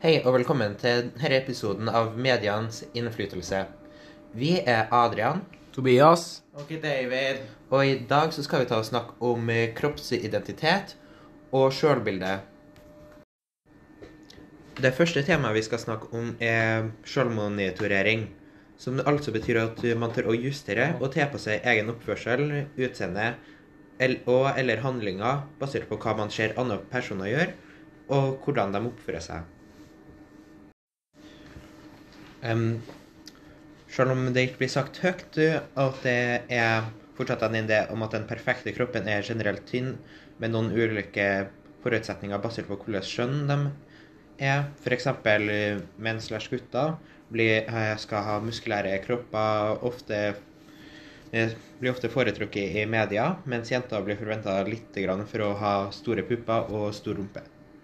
Hei og velkommen til denne episoden av Medienes innflytelse. Vi er Adrian, Tobias. Og David. og i dag så skal vi ta og snakke om eh, kroppsidentitet og sjølbilde. Det første temaet vi skal snakke om, er sjølmonitorering. Som altså betyr at man tør å justere og tilpasse egen oppførsel, utseende og eller handlinger basert på hva man ser andre personer gjøre, og hvordan de oppfører seg. Em, selv om det ikke blir sagt høyt at det er fortsatt en idé om at den perfekte kroppen er generelt tynn, med noen ulike forutsetninger basert på hvordan skjønn de er. F.eks. menn slash gutter blir, eh, skal ha muskulære kropper, ofte eh, blir ofte foretrukket i media, mens jenter blir forventa litt for å ha store pupper og stor rumpe.